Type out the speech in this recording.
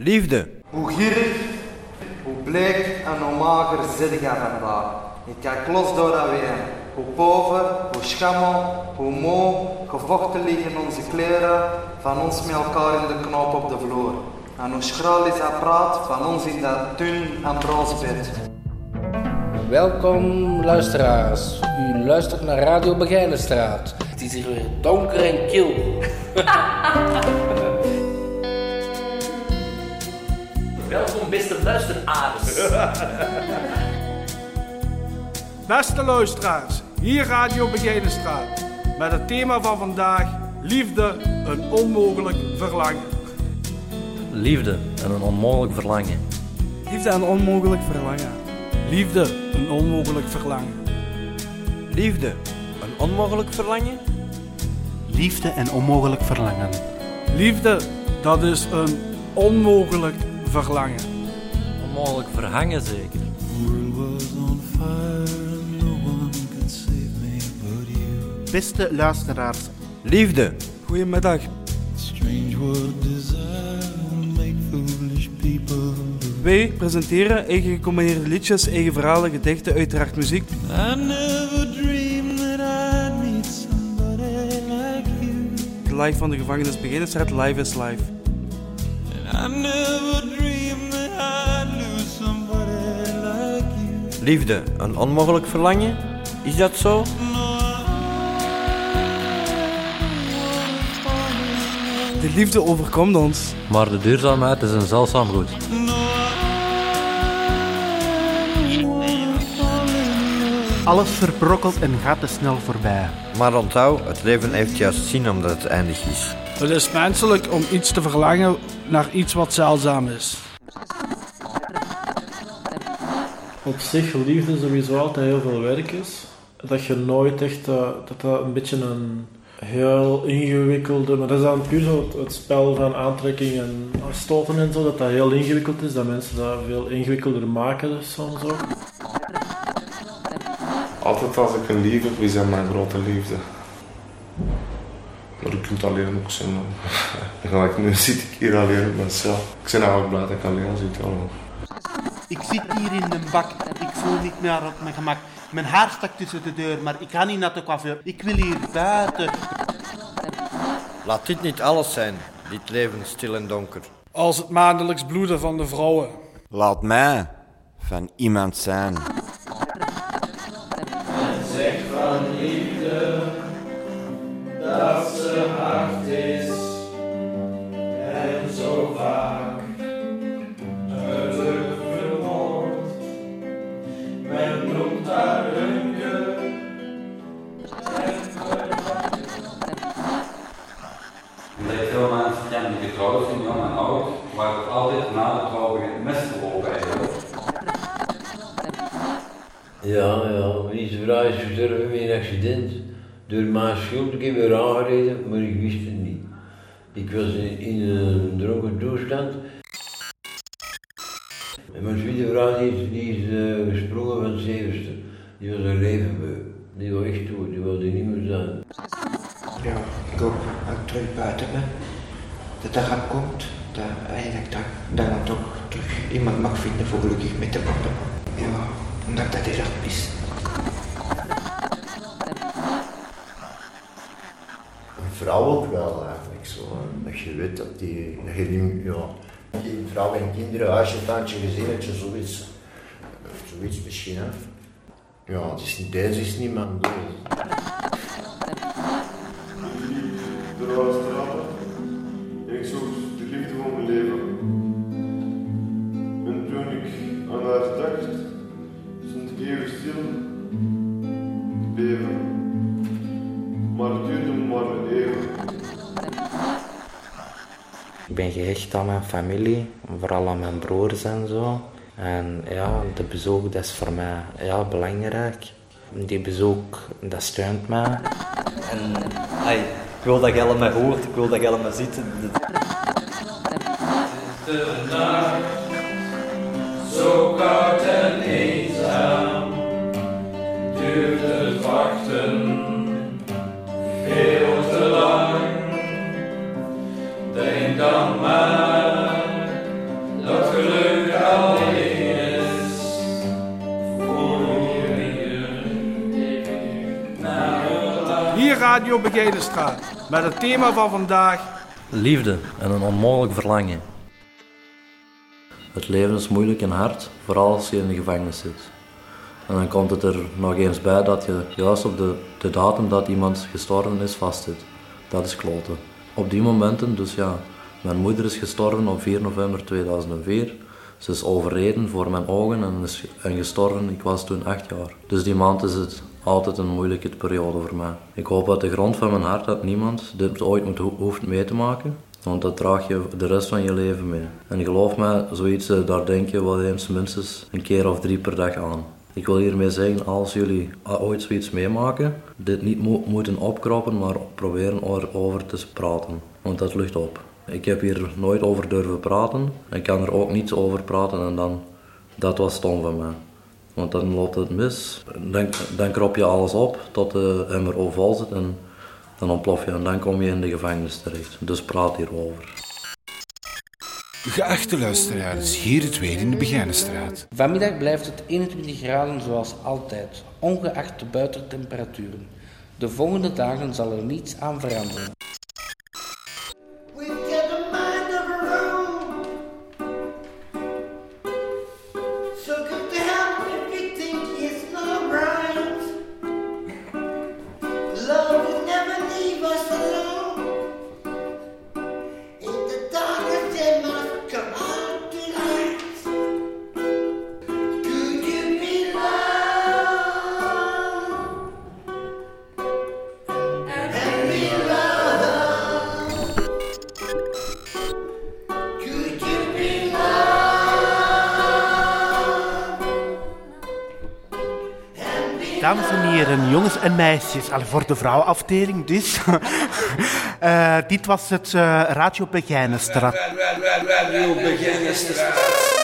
Liefde. Hoe gierig, hoe bleek en hoe mager zit je vandaag. Je kijkt los door dat weer. Hoe pover, hoe schammel, hoe moe, gevochten liggen onze kleren, van ons met elkaar in de knoop op de vloer. En hoe schraal is dat praat van ons in dat dun en broos bed. Welkom luisteraars. U luistert naar Radio Begijnenstraat. Het is hier weer donker en kil. luisteraars. Beste luisteraars, hier Radio Begijnenstraat. Met het thema van vandaag, liefde, een onmogelijk verlangen. Liefde en een onmogelijk verlangen. Liefde en onmogelijk verlangen. Liefde, een onmogelijk verlangen. Liefde. Een onmogelijk verlangen? Liefde en onmogelijk verlangen. Liefde, dat is een onmogelijk verlangen. Onmogelijk verhangen zeker. Beste luisteraars, Liefde. Goedemiddag. Wij presenteren eigen gecombineerde liedjes, eigen verhalen, gedichten, uiteraard muziek. Live van de gevangenis Beginnersstraat, live is live. Liefde. Een onmogelijk verlangen? Is dat zo? De liefde overkomt ons. Maar de duurzaamheid is een zeldzaam goed. alles verbrokkelt en gaat te snel voorbij. Maar onthoud, het leven heeft juist zin omdat het eindig is. Het is menselijk om iets te verlangen naar iets wat zeldzaam is. Op zich liefde sowieso altijd heel veel werk is. Dat je nooit echt, eh, dat dat een beetje een heel ingewikkelde, maar dat is dan puur zo het, spel van aantrekking en stoten en zo, dat dat heel ingewikkeld is, dat mensen dat veel ingewikkelder maken dus soms ook. Altijd als ik een lief heb, wie zijn mijn grote liefde. Maar je kunt alleen ook zijn. Nu zit ik hier alleen op mezelf. Ik ben eigenlijk blij dat ik alleen zit. Allemaal. Ik zit hier in de bak. Ik voel niet meer op mijn gemak. Mijn haar stak tussen de deur, maar ik ga niet naar de coiffeur. Ik wil hier buiten. Laat dit niet alles zijn, dit leven stil en donker. Als het maandelijks bloeden van de vrouwen. Laat mij van iemand zijn. Zeg van liefde dat ze hard is en zo vaak Omdat veel mensen kennen die getrouwd zijn, jong en oud, waar altijd na de trouw begint mis te lopen eigenlijk. Ja, ja, deze vrouw is gestorven bij een accident. Door mijn schuld, ik heb haar aangereden, maar ik wist het niet. Ik was in, in een dronken toestand. En mijn tweede vrouw is, die is uh, gesprongen van het zevenste. Die was een levenbeu. Die was echt dood, die wilde niet meer zijn. Ja, ik hoop ik terug buiten ben. Dat gaat komt. Dat eigenlijk dat, dan toch terug iemand mag vinden voor gelukkig met te worden. Ja, omdat dat heel erg mis. Een vrouw ook wel eigenlijk zo. Dat je weet dat die, je die vrouw en kinderen, huisje, tandje, gezinnetje, zoiets. Zoiets misschien, hè. Ja, het is deze is niet mijn doel. Beven. Maar het duurde maar even. Ik ben gehecht aan mijn familie, vooral aan mijn broers en zo. En ja, de bezoek dat is voor mij ja, belangrijk. Die bezoek, dat steunt mij. En ai, ik wil dat je allemaal hoort, ik wil dat je allemaal ziet. De zo Radio Begijnenstraat met het thema van vandaag Liefde en een onmogelijk verlangen. Het leven is moeilijk en hard, vooral als je in de gevangenis zit. En dan komt het er nog eens bij dat je juist op de, de datum dat iemand gestorven is vastzit. Dat is kloten. Op die momenten, dus ja, mijn moeder is gestorven op 4 november 2004. Ze is overreden voor mijn ogen en, is, en gestorven, ik was toen 8 jaar. Dus die maand is het altijd een moeilijke periode voor mij. Ik hoop uit de grond van mijn hart dat niemand dit ooit moet, hoeft mee te maken. Want dat draag je de rest van je leven mee. En geloof mij, zoiets, eh, daar denk je wel eens minstens een keer of drie per dag aan. Ik wil hiermee zeggen, als jullie ooit zoiets meemaken, dit niet mo moeten opkroppen, maar proberen over te praten. Want dat lucht op. Ik heb hier nooit over durven praten. Ik kan er ook niets over praten en dan, dat was stom van mij. Want dan loopt het mis. Dan, dan krop je alles op tot de MRO vol zit en dan ontplof je en dan kom je in de gevangenis terecht. Dus praat hierover. Geachte luisteraars, hier het weer in de Begijnenstraat. Vanmiddag blijft het 21 graden zoals altijd, ongeacht de buitentemperaturen. De volgende dagen zal er niets aan veranderen. Dames en heren, jongens en meisjes, voor de vrouwenafdeling dus. uh, dit was het uh, Radio Begijnenstraat. Radio Begijnenstraat.